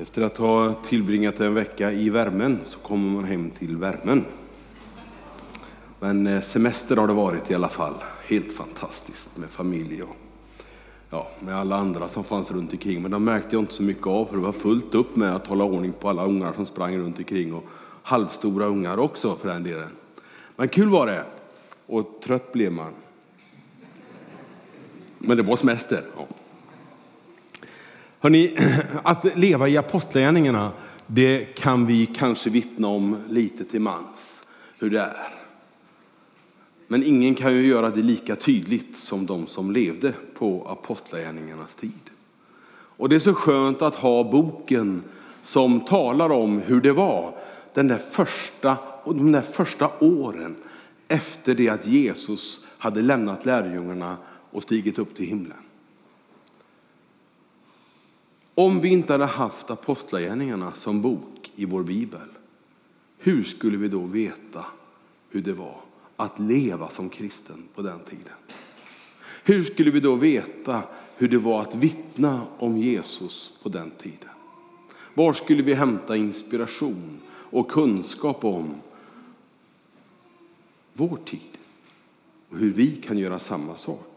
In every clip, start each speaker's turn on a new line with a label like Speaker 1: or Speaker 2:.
Speaker 1: Efter att ha tillbringat en vecka i värmen så kommer man hem till värmen. Men eh, semester har det varit i alla fall. Helt fantastiskt med familj och ja, med alla andra som fanns runt omkring. Men de märkte jag inte så mycket av för det var fullt upp med att hålla ordning på alla ungar som sprang runt omkring och halvstora ungar också för den delen. Men kul var det och trött blev man. Men det var semester. Ja. Hörrni, att leva i apostlagärningarna, det kan vi kanske vittna om lite till mans, hur det är. Men ingen kan ju göra det lika tydligt som de som levde på apostlagärningarnas tid. Och det är så skönt att ha boken som talar om hur det var den där första, de där första åren efter det att Jesus hade lämnat lärjungarna och stigit upp till himlen. Om vi inte hade haft Apostlagärningarna som bok i vår bibel, hur skulle vi då veta hur det var att leva som kristen på den tiden? Hur skulle vi då veta hur det var att vittna om Jesus på den tiden? Var skulle vi hämta inspiration och kunskap om vår tid och hur vi kan göra samma sak?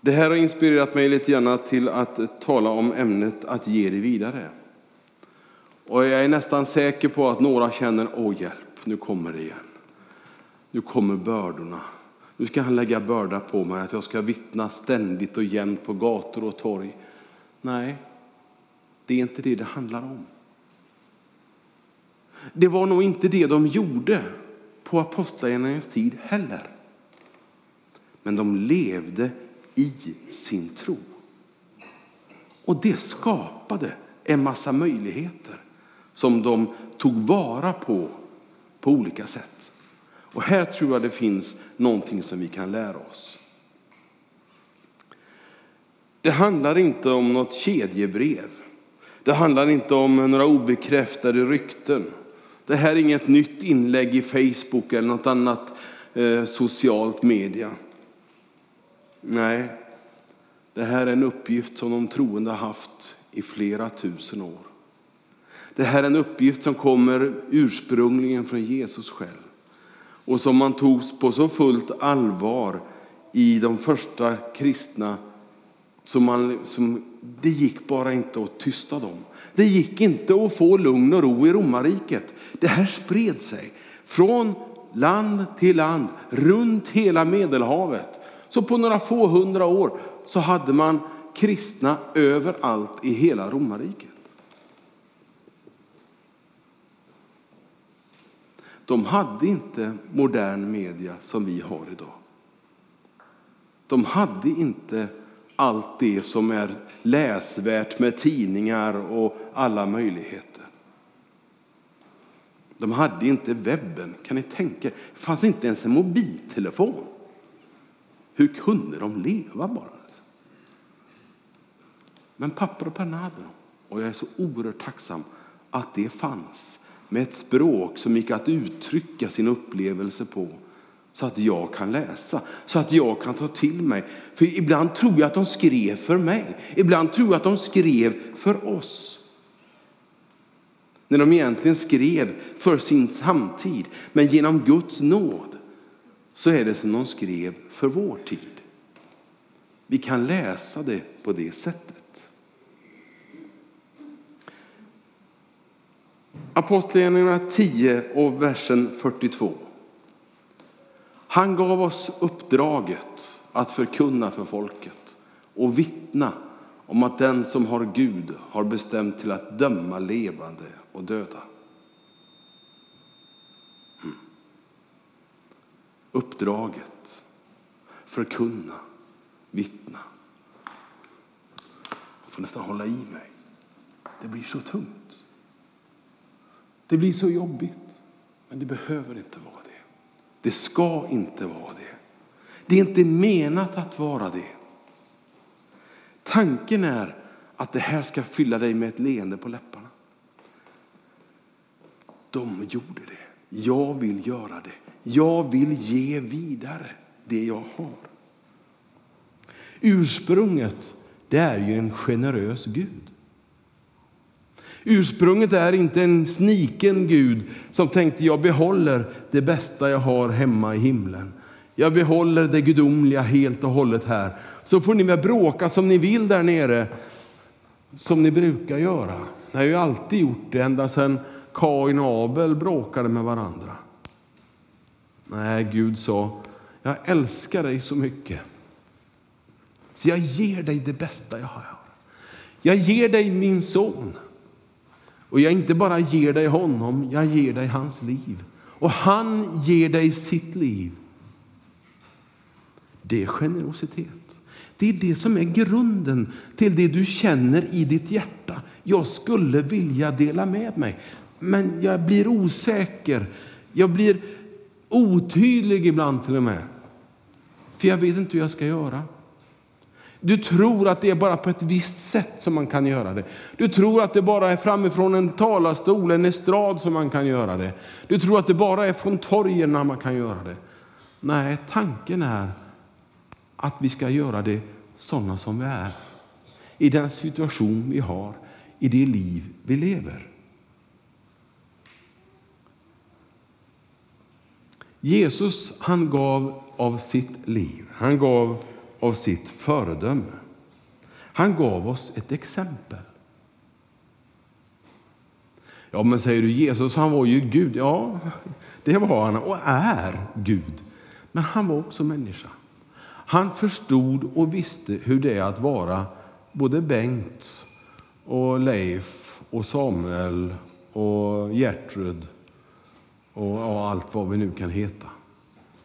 Speaker 1: Det här har inspirerat mig lite grann till att tala om ämnet att ge det vidare. Och jag är nästan säker på att några känner, åh hjälp, nu kommer det igen. Nu kommer bördorna. Nu ska han lägga börda på mig att jag ska vittna ständigt och jämt på gator och torg. Nej, det är inte det det handlar om. Det var nog inte det de gjorde på apostlagärningarnas tid heller. Men de levde i sin tro. Och det skapade en massa möjligheter som de tog vara på på olika sätt. Och här tror jag det finns någonting som vi kan lära oss. Det handlar inte om något kedjebrev. Det handlar inte om några obekräftade rykten. Det här är inget nytt inlägg i Facebook eller något annat eh, socialt media. Nej, det här är en uppgift som de troende har haft i flera tusen år. Det här är en uppgift som kommer ursprungligen från Jesus själv och som man tog på så fullt allvar i de första kristna som man, som, det gick bara inte att tysta dem. Det gick inte att få lugn och ro i romarriket. Det här spred sig från land till land, runt hela Medelhavet. Så på några få hundra år så hade man kristna överallt i hela romarriket. De hade inte modern media som vi har idag. De hade inte allt det som är läsvärt med tidningar och alla möjligheter. De hade inte webben, kan ni tänka Det fanns inte ens en mobiltelefon. Hur kunde de leva bara? Men papper och penna hade de. Och jag är så oerhört tacksam att det fanns med ett språk som gick att uttrycka sin upplevelse på så att jag kan läsa, så att jag kan ta till mig. För ibland tror jag att de skrev för mig. Ibland tror jag att de skrev för oss. När de egentligen skrev för sin samtid. Men genom Guds nåd så är det som de skrev för vår tid. Vi kan läsa det på det sättet. Apostlagärningarna 10 och versen 42. Han gav oss uppdraget att förkunna för folket och vittna om att den som har Gud har bestämt till att döma levande och döda. Uppdraget, förkunna, vittna. Jag får nästan hålla i mig. Det blir så tungt. Det blir så jobbigt. Men det behöver inte vara det. Det ska inte vara det. Det är inte menat att vara det. Tanken är att det här ska fylla dig med ett leende på läpparna. De gjorde det. Jag vill göra det. Jag vill ge vidare det jag har. Ursprunget, det är ju en generös Gud. Ursprunget är inte en sniken Gud som tänkte jag behåller det bästa jag har hemma i himlen. Jag behåller det gudomliga helt och hållet här. Så får ni väl bråka som ni vill där nere, som ni brukar göra. Ni har ju alltid gjort det, ända sedan Kain och Abel bråkade med varandra. Nej, Gud sa, jag älskar dig så mycket. Så jag ger dig det bästa jag har. Jag ger dig min son. Och jag inte bara ger dig honom, jag ger dig hans liv. Och han ger dig sitt liv. Det är generositet. Det är det som är grunden till det du känner i ditt hjärta. Jag skulle vilja dela med mig, men jag blir osäker. Jag blir otydlig ibland till och med. För jag vet inte hur jag ska göra. Du tror att det är bara på ett visst sätt som man kan göra det. Du tror att det bara är framifrån en talarstol, en estrad som man kan göra det. Du tror att det bara är från torgen man kan göra det. Nej, tanken är att vi ska göra det sådana som vi är. I den situation vi har, i det liv vi lever. Jesus han gav av sitt liv. Han gav av sitt föredöme. Han gav oss ett exempel. Ja, men säger du Jesus, han var ju Gud. Ja, det var han och är Gud. Men han var också människa. Han förstod och visste hur det är att vara både Bengt och Leif och Samuel och Gertrud och allt vad vi nu kan heta.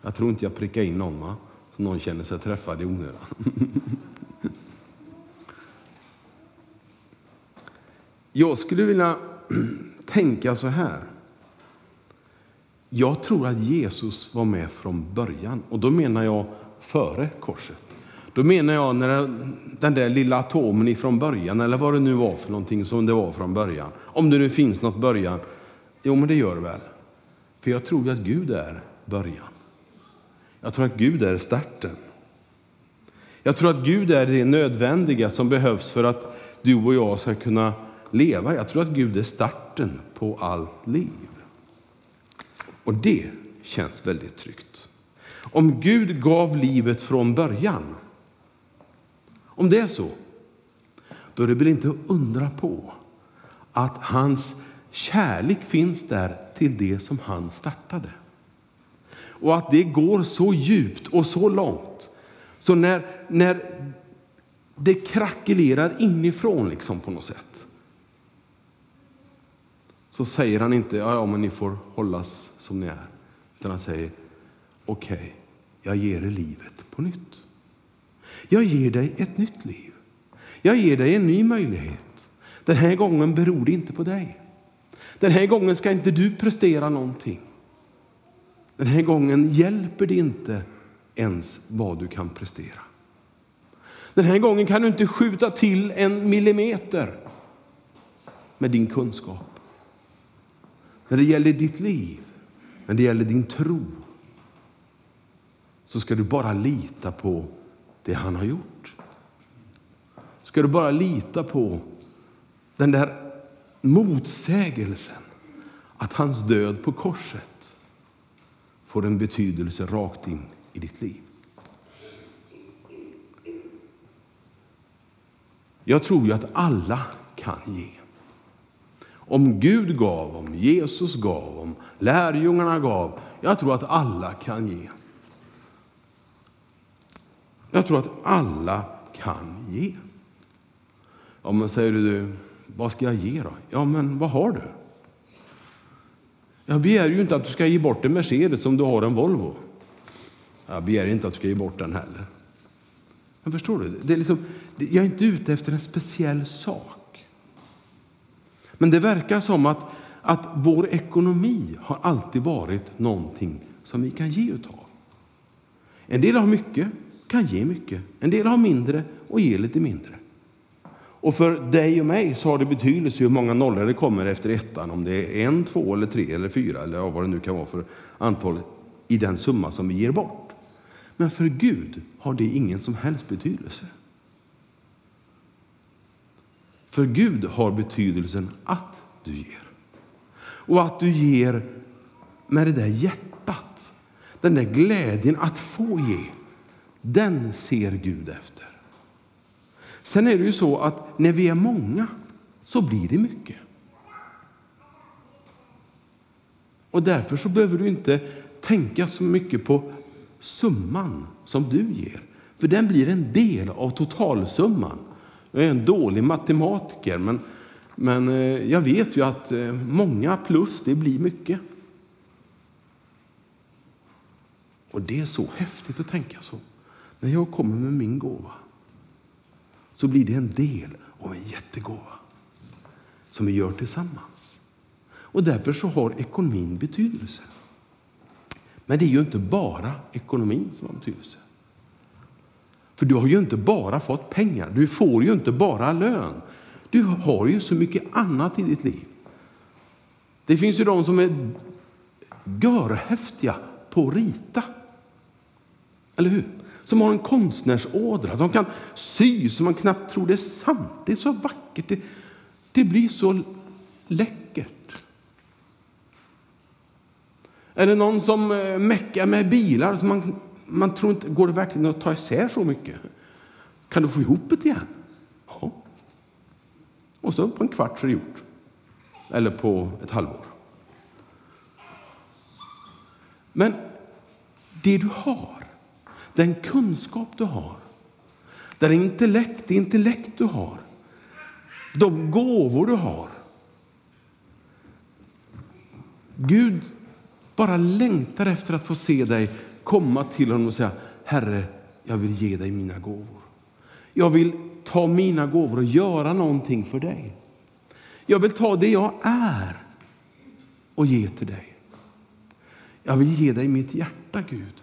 Speaker 1: Jag tror inte jag prickar in någon. Va? Så någon känner sig träffad i onödan. Jag skulle vilja tänka så här. Jag tror att Jesus var med från början. Och då menar jag före korset. Då menar jag när den där lilla atomen ifrån början, eller vad det nu var för någonting som det var från början. Om det nu finns något början. Jo, men det gör det väl. För jag tror att Gud är början. Jag tror att Gud är starten. Jag tror att Gud är det nödvändiga som behövs för att du och jag ska kunna leva. Jag tror att Gud är starten på allt liv. Och det känns väldigt tryggt. Om Gud gav livet från början, om det är så, då är det väl inte att undra på att hans kärlek finns där till det som han startade och att det går så djupt och så långt. Så när, när det krackelerar inifrån liksom på något sätt så säger han inte ja, ja men ni får hållas som ni är. Utan han säger okej, okay, jag ger er livet på nytt. Jag ger dig ett nytt liv. Jag ger dig en ny möjlighet. Den här gången beror det inte på dig. Den här gången ska inte du prestera någonting. Den här gången hjälper det inte ens vad du kan prestera. Den här gången kan du inte skjuta till en millimeter med din kunskap. När det gäller ditt liv, när det gäller din tro, så ska du bara lita på det han har gjort. Ska du bara lita på den där motsägelsen att hans död på korset får en betydelse rakt in i ditt liv. Jag tror ju att alla kan ge. Om Gud gav, om Jesus gav, om lärjungarna gav. Jag tror att alla kan ge. Jag tror att alla kan ge. Ja, man säger du, vad ska jag ge då? Ja, men vad har du? Jag begär ju inte att du ska ge bort en Mercedes om du har en Volvo. Jag begär inte att du ska ge bort den heller. Men förstår du? Det är liksom, jag är inte ute efter en speciell sak. Men det verkar som att, att vår ekonomi har alltid varit någonting som vi kan ge utav. En del har mycket, kan ge mycket. En del har mindre och ger lite mindre. Och för dig och mig så har det betydelse hur många nollor det kommer efter ettan. Om det är en, två, eller tre eller fyra eller vad det nu kan vara för antal i den summa som vi ger bort. Men för Gud har det ingen som helst betydelse. För Gud har betydelsen att du ger. Och att du ger med det där hjärtat, den där glädjen att få ge, den ser Gud efter. Sen är det ju så att när vi är många så blir det mycket. Och därför så behöver du inte tänka så mycket på summan som du ger. För den blir en del av totalsumman. Jag är en dålig matematiker, men, men eh, jag vet ju att eh, många plus, det blir mycket. Och det är så häftigt att tänka så. När jag kommer med min gåva så blir det en del av en jättegåva som vi gör tillsammans. Och därför så har ekonomin betydelse. Men det är ju inte bara ekonomin som har betydelse. För du har ju inte bara fått pengar, du får ju inte bara lön. Du har ju så mycket annat i ditt liv. Det finns ju de som är görhäftiga på att rita. Eller hur? Som har en konstnärsådra. De kan sy så man knappt tror det är sant. Det är så vackert. Det, det blir så läckert. Eller någon som eh, meckar med bilar. Så man, man tror inte, går det verkligen att ta isär så mycket? Kan du få ihop det igen? Ja. Och så på en kvart så är det gjort. Eller på ett halvår. Men det du har, den kunskap du har, den intellekt, det intellekt du har, de gåvor du har. Gud bara längtar efter att få se dig komma till honom och säga Herre, jag vill ge dig mina gåvor. Jag vill ta mina gåvor och göra någonting för dig. Jag vill ta det jag är och ge till dig. Jag vill ge dig mitt hjärta, Gud.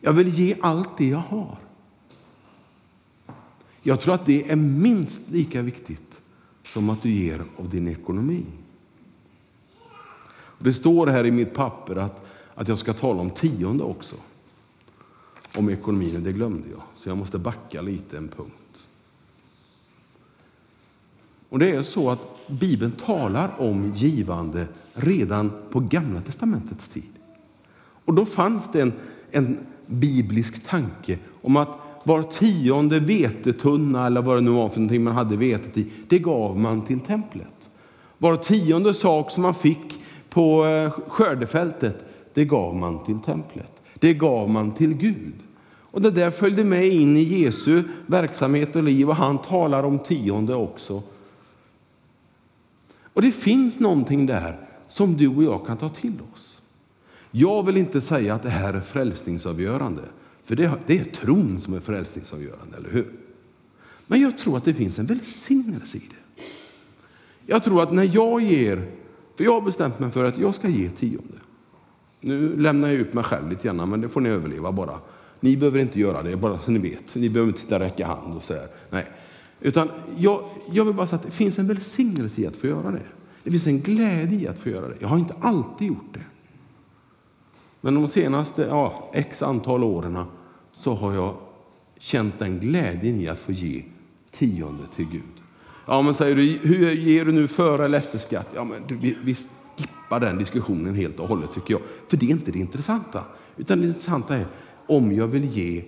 Speaker 1: Jag vill ge allt det jag har. Jag tror att det är minst lika viktigt som att du ger av din ekonomi. Det står här i mitt papper att, att jag ska tala om tionde också. Om ekonomin, det glömde jag. Så jag måste backa lite en punkt. Och det är så att Bibeln talar om givande redan på Gamla testamentets tid. Och då fanns det en, en biblisk tanke om att var tionde vetetunna eller vad det nu var för någonting man hade vetet i, det gav man till templet. Var tionde sak som man fick på eh, skördefältet, det gav man till templet. Det gav man till Gud. Och det där följde med in i Jesu verksamhet och liv och han talar om tionde också. Och det finns någonting där som du och jag kan ta till oss. Jag vill inte säga att det här är frälsningsavgörande, för det, det är tron som är frälsningsavgörande, eller hur? Men jag tror att det finns en välsignelse i det. Jag tror att när jag ger, för jag har bestämt mig för att jag ska ge tionde. Nu lämnar jag ut mig själv lite grann, men det får ni överleva bara. Ni behöver inte göra det, bara så ni vet. Ni behöver inte räcka hand och säga nej. Utan jag, jag vill bara säga att det finns en välsignelse i att få göra det. Det finns en glädje i att få göra det. Jag har inte alltid gjort det. Men de senaste ja, x antal åren så har jag känt den glädjen i att få ge tionde till Gud. Ja, men säger du, hur ger du nu före eller efter skatt? Ja, men du, vi, vi skippar den diskussionen helt och hållet tycker jag. För det är inte det intressanta. Utan det intressanta är om jag vill ge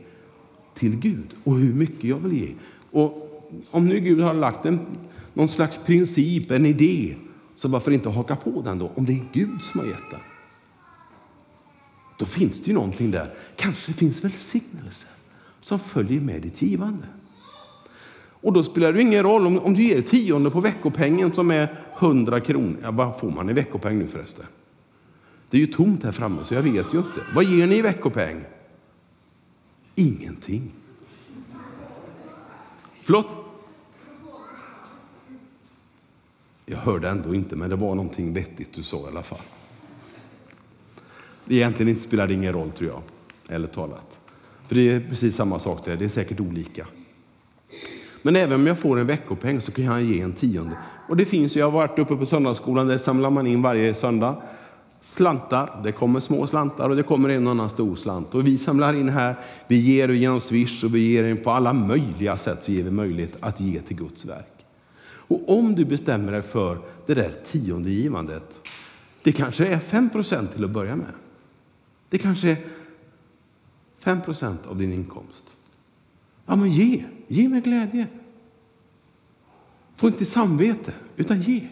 Speaker 1: till Gud och hur mycket jag vill ge. Och om nu Gud har lagt en, någon slags princip, en idé, så varför inte haka på den då? Om det är Gud som har gett den. Då finns det ju någonting där. Kanske det finns välsignelse som följer med ditt givande. Och då spelar det ingen roll om, om du ger tionde på veckopengen som är 100 kronor. Ja, vad får man i veckopeng nu förresten? Det är ju tomt här framme så jag vet ju inte. Vad ger ni i veckopeng? Ingenting. Förlåt? Jag hörde ändå inte, men det var någonting vettigt du sa i alla fall. Egentligen inte spelar det ingen roll, tror jag, eller talat. För det är precis samma sak där, det är säkert olika. Men även om jag får en veckopeng så kan jag ge en tionde. Och det finns, jag har varit uppe på söndagsskolan, där samlar man in varje söndag slantar. Det kommer små slantar och det kommer en annan stor slant. Och vi samlar in här, vi ger genom Swish och vi ger på alla möjliga sätt så ger vi möjlighet att ge till Guds verk. Och om du bestämmer dig för det där tionde givandet, det kanske är 5 procent till att börja med. Det kanske är 5 procent av din inkomst. Ja, men ge. Ge med glädje. Få inte samvete, utan ge.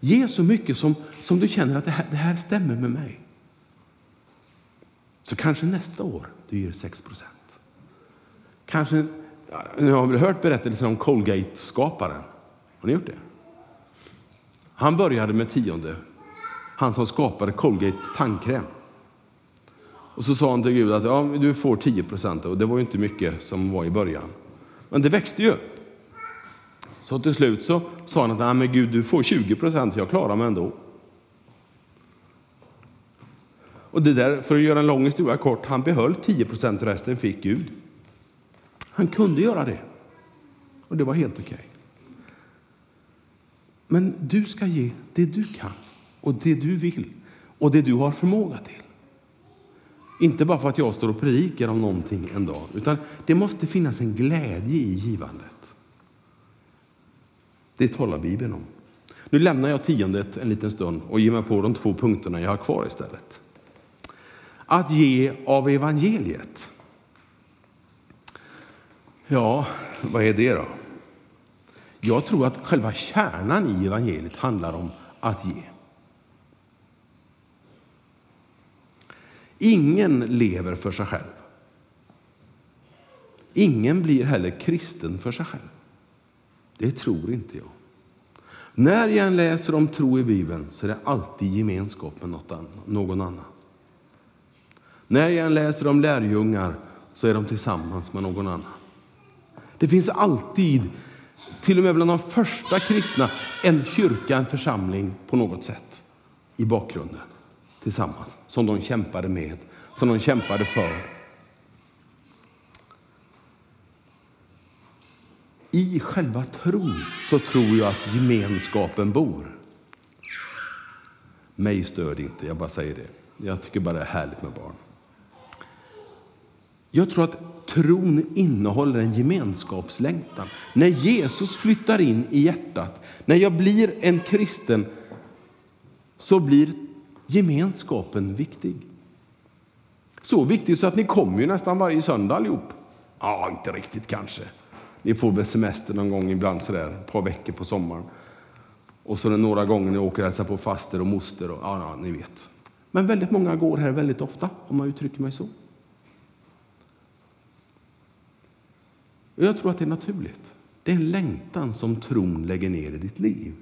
Speaker 1: Ge så mycket som, som du känner att det här, det här stämmer med mig. Så kanske nästa år du ger 6 procent. Kanske, ni har väl hört berättelsen om Colgate-skaparen? Har ni gjort det? Han började med tionde. Han som skapade Colgate tandkräm. Och så sa han till Gud att ja, du får 10 procent och det var ju inte mycket som var i början. Men det växte ju. Så till slut så sa han att Nej, men Gud, du får 20 procent, jag klarar mig ändå. Och det där, för att göra en lång historia kort, han behöll 10 procent, resten fick Gud. Han kunde göra det. Och det var helt okej. Okay. Men du ska ge det du kan och det du vill och det du har förmåga till. Inte bara för att jag står och predikar om någonting en dag, utan det måste finnas en glädje i givandet. Det talar Bibeln om. Nu lämnar jag tiondet en liten stund och ger mig på de två punkterna jag har kvar istället. Att ge av evangeliet. Ja, vad är det då? Jag tror att själva kärnan i evangeliet handlar om att ge. Ingen lever för sig själv. Ingen blir heller kristen för sig själv. Det tror inte jag. När jag läser om tro i Bibeln så är det alltid gemenskap med någon annan. När jag läser om lärjungar så är de tillsammans med någon annan. Det finns alltid, till och med bland de första kristna, en kyrka, en församling på något sätt i bakgrunden tillsammans som de kämpade med, som de kämpade för. I själva tron så tror jag att gemenskapen bor. Mig stör det inte, jag bara säger det. Jag tycker bara det är härligt med barn. Jag tror att tron innehåller en gemenskapslängtan. När Jesus flyttar in i hjärtat, när jag blir en kristen, så blir gemenskapen viktig. Så viktig så att ni kommer ju nästan varje söndag allihop. Ja, inte riktigt kanske. Ni får väl semester någon gång ibland sådär, ett par veckor på sommaren. Och så några gånger ni åker och hälsar på faster och moster och ja, ja, ni vet. Men väldigt många går här väldigt ofta, om man uttrycker mig så. Och jag tror att det är naturligt. Det är en längtan som tron lägger ner i ditt liv.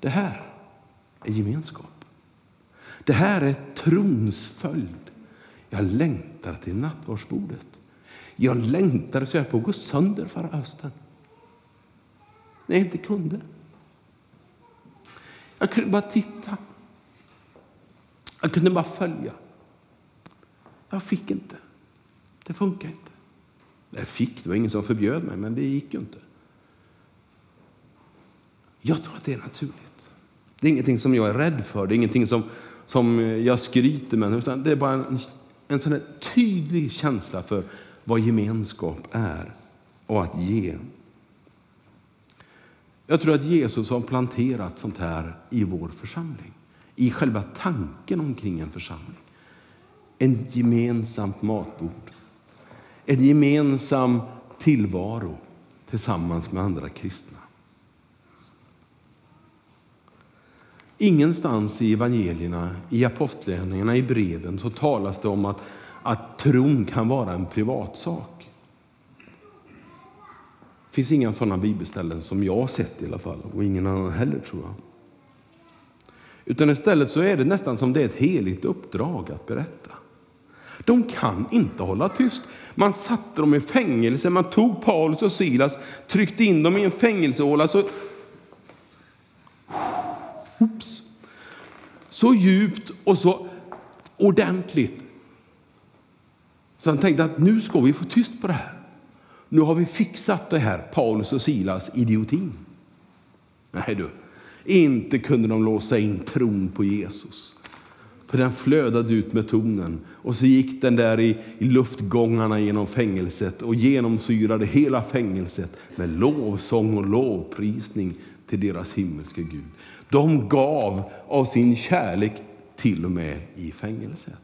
Speaker 1: Det här är gemenskap. Det här är trons följd. Jag längtar till nattvardsbordet. Jag längtar så jag på att gå sönder förra hösten. När jag inte kunde. Jag kunde bara titta. Jag kunde bara följa. Jag fick inte. Det funkar inte. Jag fick, det var ingen som förbjöd mig, men det gick ju inte. Jag tror att det är naturligt. Det är ingenting som jag är rädd för, det är ingenting som, som jag skryter med, utan det är bara en, en sån tydlig känsla för vad gemenskap är och att ge. Jag tror att Jesus har planterat sånt här i vår församling, i själva tanken omkring en församling. En gemensamt matbord, en gemensam tillvaro tillsammans med andra kristna. Ingenstans i evangelierna, i apostlagärningarna, i breven så talas det om att, att tron kan vara en privatsak. Det finns inga sådana bibelställen som jag har sett i alla fall, och ingen annan heller tror jag. Utan istället så är det nästan som det är ett heligt uppdrag att berätta. De kan inte hålla tyst. Man satte dem i fängelse, man tog Paulus och Silas, tryckte in dem i en fängelsehåla. Så Oops. Så djupt och så ordentligt. Så han tänkte att nu ska vi få tyst på det här. Nu har vi fixat det här, Paulus och Silas idiotin. Nej du, inte kunde de låsa in tron på Jesus. För den flödade ut med tonen Och så gick den där i, i luftgångarna genom fängelset och genomsyrade hela fängelset med lovsång och lovprisning till deras himmelske Gud. De gav av sin kärlek till och med i fängelset.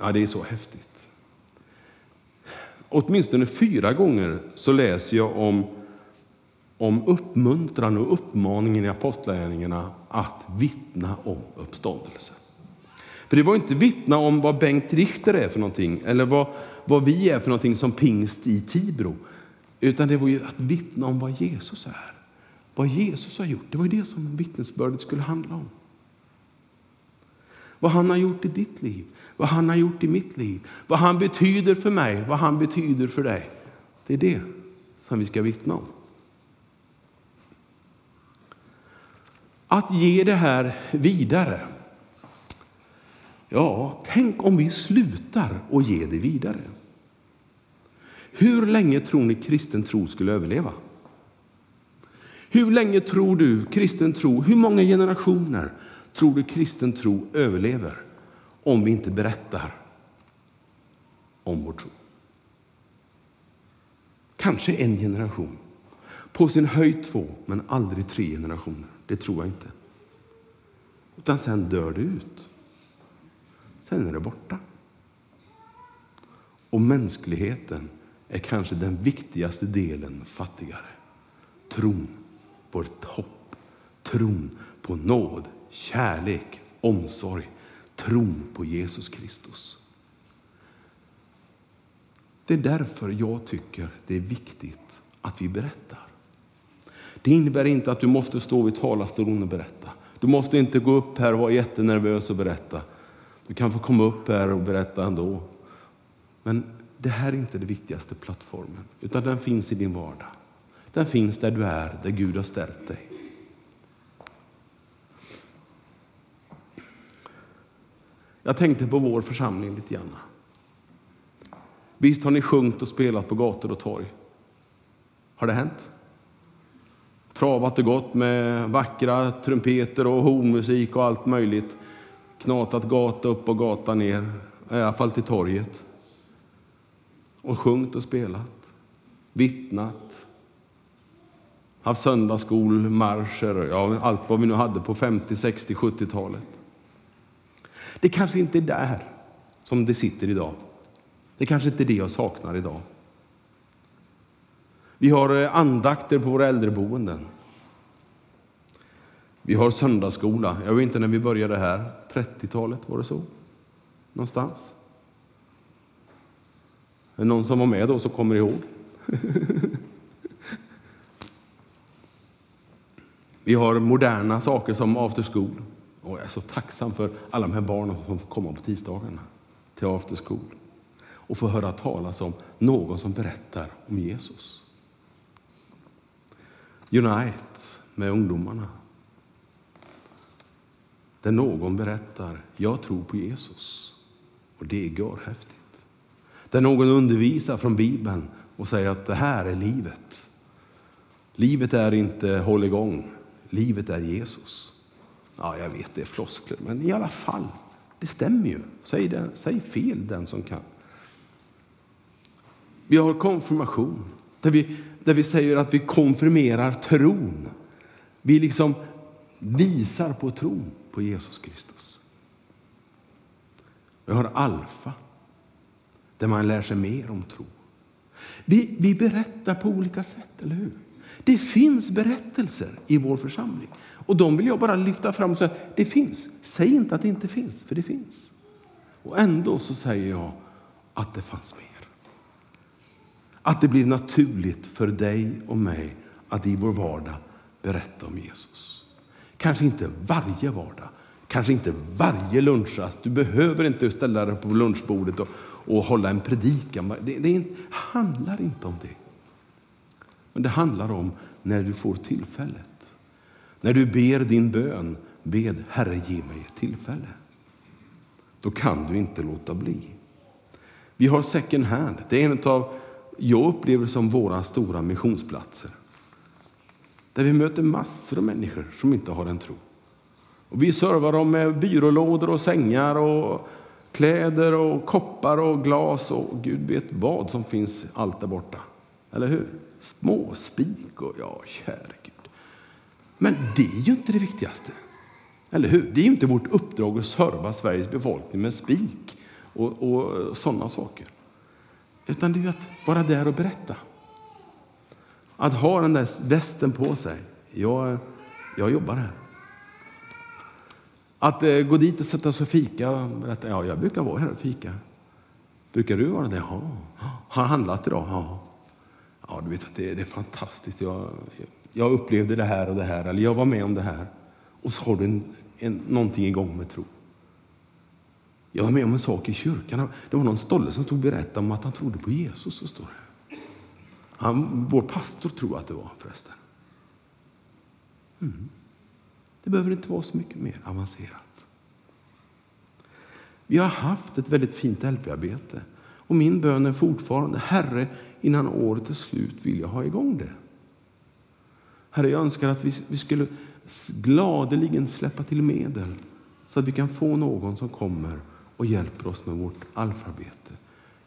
Speaker 1: Ja, det är så häftigt. Åtminstone fyra gånger så läser jag om, om uppmuntran och uppmaningen i Apostlagärningarna att vittna om uppståndelse. För det var inte vittna om vad Bengt Richter är för någonting eller vad, vad vi är för någonting som pingst i Tibro. Utan det var ju att vittna om vad Jesus är. Vad Jesus har gjort. Det var ju det som vittnesbördet skulle handla om. Vad han har gjort i ditt liv vad han har gjort i mitt liv, vad han betyder för mig, vad han betyder för dig. Det är det som vi ska vittna om. Att ge det här vidare. Ja, tänk om vi slutar att ge det vidare. Hur länge tror ni kristen tro skulle överleva? Hur länge tror du kristen tro, hur många generationer tror du kristen tro överlever? om vi inte berättar om vår tro. Kanske en generation, på sin höjd två, men aldrig tre generationer. Det tror jag inte. Utan sen dör det ut. Sen är det borta. Och mänskligheten är kanske den viktigaste delen fattigare. Tron på ett hopp, tron på nåd, kärlek, omsorg, tron på Jesus Kristus. Det är därför jag tycker det är viktigt att vi berättar. Det innebär inte att du måste stå vid talarstolen och berätta. Du måste inte gå upp här och vara jättenervös och berätta. Du kan få komma upp här och berätta ändå. Men det här är inte den viktigaste plattformen, utan den finns i din vardag. Den finns där du är, där Gud har ställt dig. Jag tänkte på vår församling lite grann. Visst har ni sjungit och spelat på gator och torg? Har det hänt? Travat och gått med vackra trumpeter och hornmusik och allt möjligt. Knatat gata upp och gata ner, i alla fall till torget. Och sjungit och spelat, vittnat, haft söndagsskolmarscher, ja, allt vad vi nu hade på 50, 60, 70-talet. Det kanske inte är där som det sitter idag. Det kanske inte är det jag saknar idag. Vi har eh, andakter på våra äldreboenden. Vi har söndagsskola. Jag vet inte när vi började här. 30-talet, var det så? Någonstans? Är det någon som var med då som kommer ihåg? Vi har moderna saker som after school. Och jag är så tacksam för alla de här barnen som får komma på tisdagarna till after school och få höra talas om någon som berättar om Jesus. Unite med ungdomarna. Där någon berättar, jag tror på Jesus. Och det är görhäftigt. Där någon undervisar från Bibeln och säger att det här är livet. Livet är inte håll igång, livet är Jesus. Ja, jag vet, det är floskler, men i alla fall, det stämmer ju. Säg, det, säg fel den som kan. Vi har konfirmation, där vi, där vi säger att vi konfirmerar tron. Vi liksom visar på tron på Jesus Kristus. Vi har alfa, där man lär sig mer om tro. Vi, vi berättar på olika sätt, eller hur? Det finns berättelser i vår församling. Och de vill jag bara lyfta fram och säga, det finns. Säg inte att det inte finns, för det finns. Och ändå så säger jag att det fanns mer. Att det blir naturligt för dig och mig att i vår vardag berätta om Jesus. Kanske inte varje vardag, kanske inte varje lunchrast. Du behöver inte ställa dig på lunchbordet och, och hålla en predikan. Det, det handlar inte om det. Men det handlar om när du får tillfället. När du ber din bön, bed Herre ge mig ett tillfälle. Då kan du inte låta bli. Vi har second hand. Det är en av jag upplever som våra stora missionsplatser. Där vi möter massor av människor som inte har en tro. Och vi servar dem med byrålådor och sängar och kläder och koppar och glas och Gud vet vad som finns allt där borta. Eller hur? Småspik och ja, käre Gud. Men det är ju inte det viktigaste. Eller hur? Det är ju inte vårt uppdrag att serva Sveriges befolkning med spik och, och sådana saker. Utan det är att vara där och berätta. Att ha den där västen på sig. Jag, jag jobbar här. Att eh, gå dit och sätta sig och fika berätta. Ja, jag brukar vara här och fika. Brukar du vara det? Ja. Har handlat idag? Ja. Ja, du vet att det, det är fantastiskt. Jag, jag upplevde det här och det här, eller jag var med om det här. Och så har du en, en, någonting igång med tro. Jag var med om en sak i kyrkan. Det var någon stolle som tog berätta om att han trodde på Jesus. Så står det. Han, vår pastor tror att det var förresten. Mm. Det behöver inte vara så mycket mer avancerat. Vi har haft ett väldigt fint LP-arbete och min bön är fortfarande Herre, innan året är slut vill jag ha igång det. Herre, jag önskar att vi, vi skulle gladeligen släppa till medel så att vi kan få någon som kommer och hjälper oss med vårt alfabete.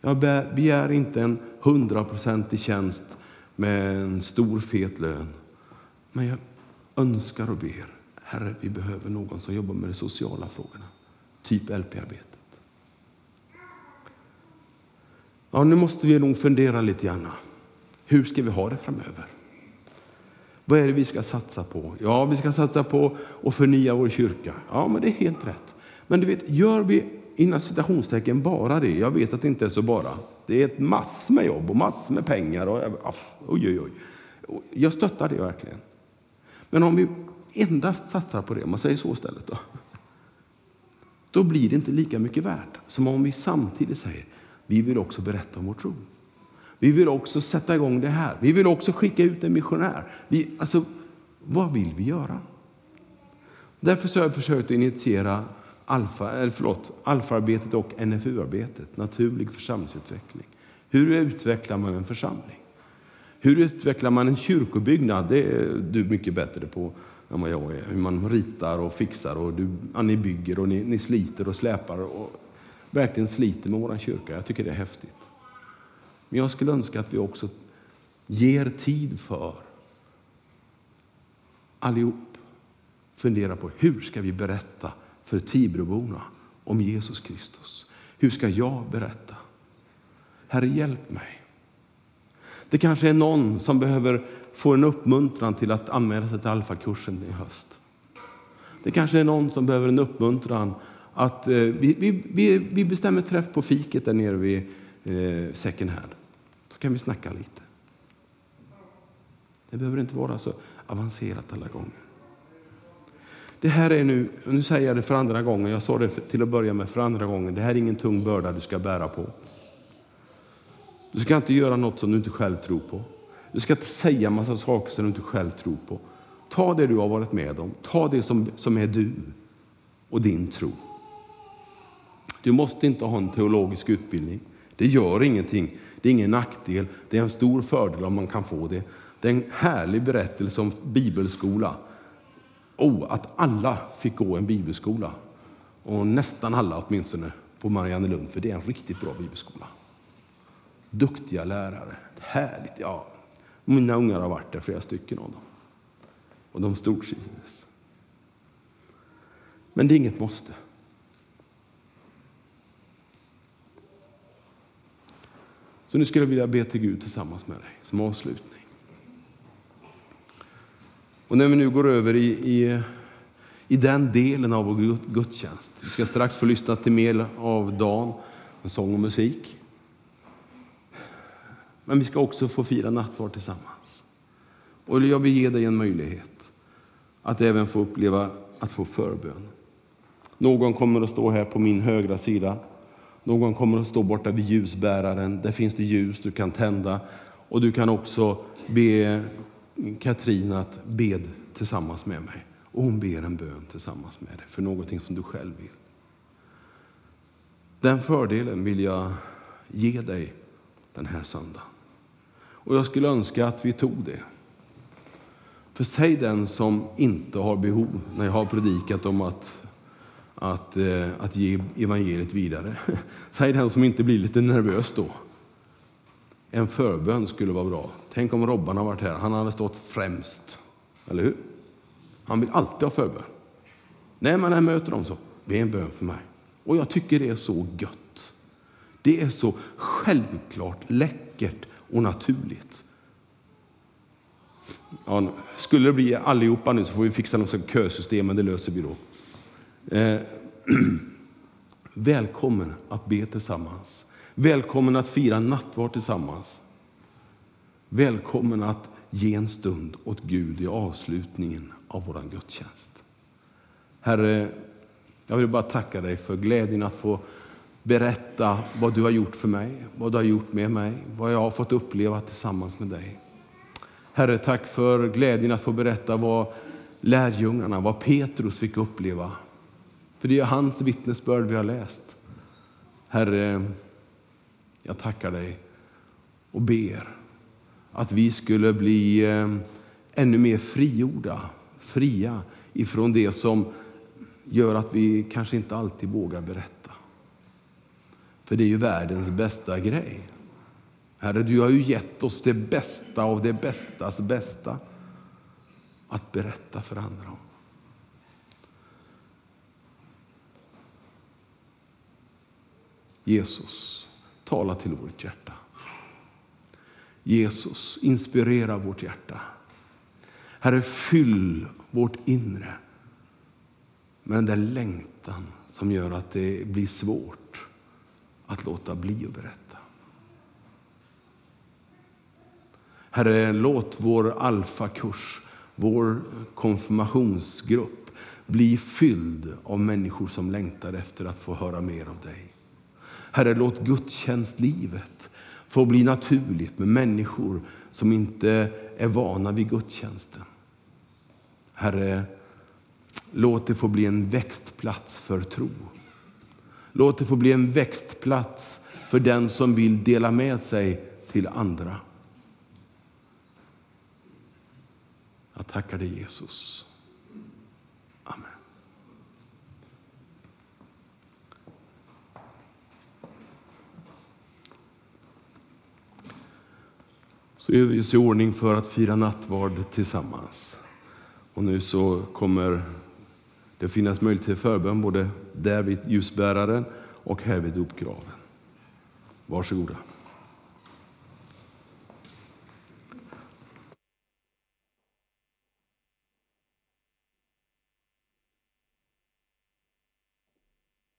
Speaker 1: Jag begär inte en hundraprocentig tjänst med en stor fet lön. Men jag önskar och ber, Herre, vi behöver någon som jobbar med de sociala frågorna, typ LP-arbetet. Ja, nu måste vi nog fundera lite grann. Hur ska vi ha det framöver? Vad är det vi ska satsa på? Ja, vi ska satsa på att förnya vår kyrka. Ja, men det är helt rätt. Men du vet, gör vi innan citationstecken bara det, jag vet att det inte är så bara. Det är ett massor med jobb och massor med pengar. Och, oj, oj, oj. Jag stöttar det verkligen. Men om vi endast satsar på det, om man säger så istället, då, då blir det inte lika mycket värt som om vi samtidigt säger vi vill också berätta om vår tro. Vi vill också sätta igång det här. Vi vill också skicka ut en missionär. Vi, alltså, vad vill vi göra? Därför så har jag försökt initiera alfa, eller förlåt, alfa-arbetet och NFU-arbetet, naturlig församlingsutveckling. Hur utvecklar man en församling? Hur utvecklar man en kyrkobyggnad? Det är du mycket bättre på än vad jag är. Hur man ritar och fixar och du, ja, ni bygger och ni, ni sliter och släpar och verkligen sliter med vår kyrka. Jag tycker det är häftigt. Men jag skulle önska att vi också ger tid för allihop fundera på hur ska vi berätta för Tibroborna om Jesus Kristus. Hur ska jag berätta? Herre, hjälp mig. Det kanske är någon som behöver får en uppmuntran till att anmäla sig till Alfa-kursen i höst. Det kanske är någon som behöver en uppmuntran att eh, vi, vi, vi bestämmer träff på fiket där nere vid eh, second hand. Så kan vi snacka lite. Det behöver inte vara så avancerat alla gånger. Det här är nu, nu säger jag det för andra gången, jag sa det för, till att börja med för andra gången, det här är ingen tung börda du ska bära på. Du ska inte göra något som du inte själv tror på. Du ska inte säga massa saker som du inte själv tror på. Ta det du har varit med om, ta det som, som är du och din tro. Du måste inte ha en teologisk utbildning. Det gör ingenting. Det är ingen nackdel. Det är en stor fördel om man kan få det. Det är en härlig berättelse om bibelskola. Oh, att alla fick gå en bibelskola. Och nästan alla åtminstone på Mariannelund, för det är en riktigt bra bibelskola. Duktiga lärare. Härligt. Ja, mina ungar har varit där, flera stycken av dem. Och de stortrivdes. Men det är inget måste. Så nu skulle jag vilja be till Gud tillsammans med dig som avslutning. Och när vi nu går över i, i, i den delen av vår gudstjänst. Vi ska strax få lyssna till mer av dagen, med sång och musik. Men vi ska också få fira nattvard tillsammans. Och jag vill ge dig en möjlighet att även få uppleva att få förbön. Någon kommer att stå här på min högra sida någon kommer att stå borta vid ljusbäraren. Där finns det ljus du kan tända. Och du kan också be Katrin att be tillsammans med mig. Och hon ber en bön tillsammans med dig för någonting som du själv vill. Den fördelen vill jag ge dig den här söndagen. Och jag skulle önska att vi tog det. För säg den som inte har behov, när jag har predikat om att, att, eh, att ge evangeliet vidare. Säg den som inte blir lite nervös då. En förbön skulle vara bra. Tänk om Robban har varit här. Han hade stått främst. Eller hur? Han vill alltid ha förbön. När man än möter dem så, be en bön för mig. Och jag tycker det är så gött. Det är så självklart läckert och naturligt. Ja, skulle det bli allihopa nu så får vi fixa något kösystem, men det löser vi då. Eh, välkommen att be tillsammans. Välkommen att fira nattvard tillsammans. Välkommen att ge en stund åt Gud i avslutningen av vår gudstjänst. Herre, jag vill bara tacka dig för glädjen att få berätta vad du har gjort för mig, vad du har gjort med mig, vad jag har fått uppleva tillsammans med dig. Herre, tack för glädjen att få berätta vad lärjungarna, vad Petrus fick uppleva. För det är hans vittnesbörd vi har läst. Herre, jag tackar dig och ber att vi skulle bli eh, ännu mer frigjorda, fria ifrån det som gör att vi kanske inte alltid vågar berätta. För det är ju världens bästa grej. Herre, du har ju gett oss det bästa av det bästas bästa att berätta för andra om. Jesus, tala till vårt hjärta. Jesus, inspirera vårt hjärta. Herre, fyll vårt inre med den där längtan som gör att det blir svårt att låta bli att berätta. Herre, låt vår alfakurs, vår konfirmationsgrupp bli fylld av människor som längtar efter att få höra mer av dig. Herre, låt gudstjänstlivet få bli naturligt med människor som inte är vana vid gudstjänsten. Herre, låt det få bli en växtplats för tro. Låt det få bli en växtplats för den som vill dela med sig till andra. Jag tackar dig Jesus. Amen. Så gör vi oss i ordning för att fira nattvard tillsammans. Och nu så kommer det finnas möjlighet till förbön både där vid ljusbäraren och här vid dopgraven. Varsågoda.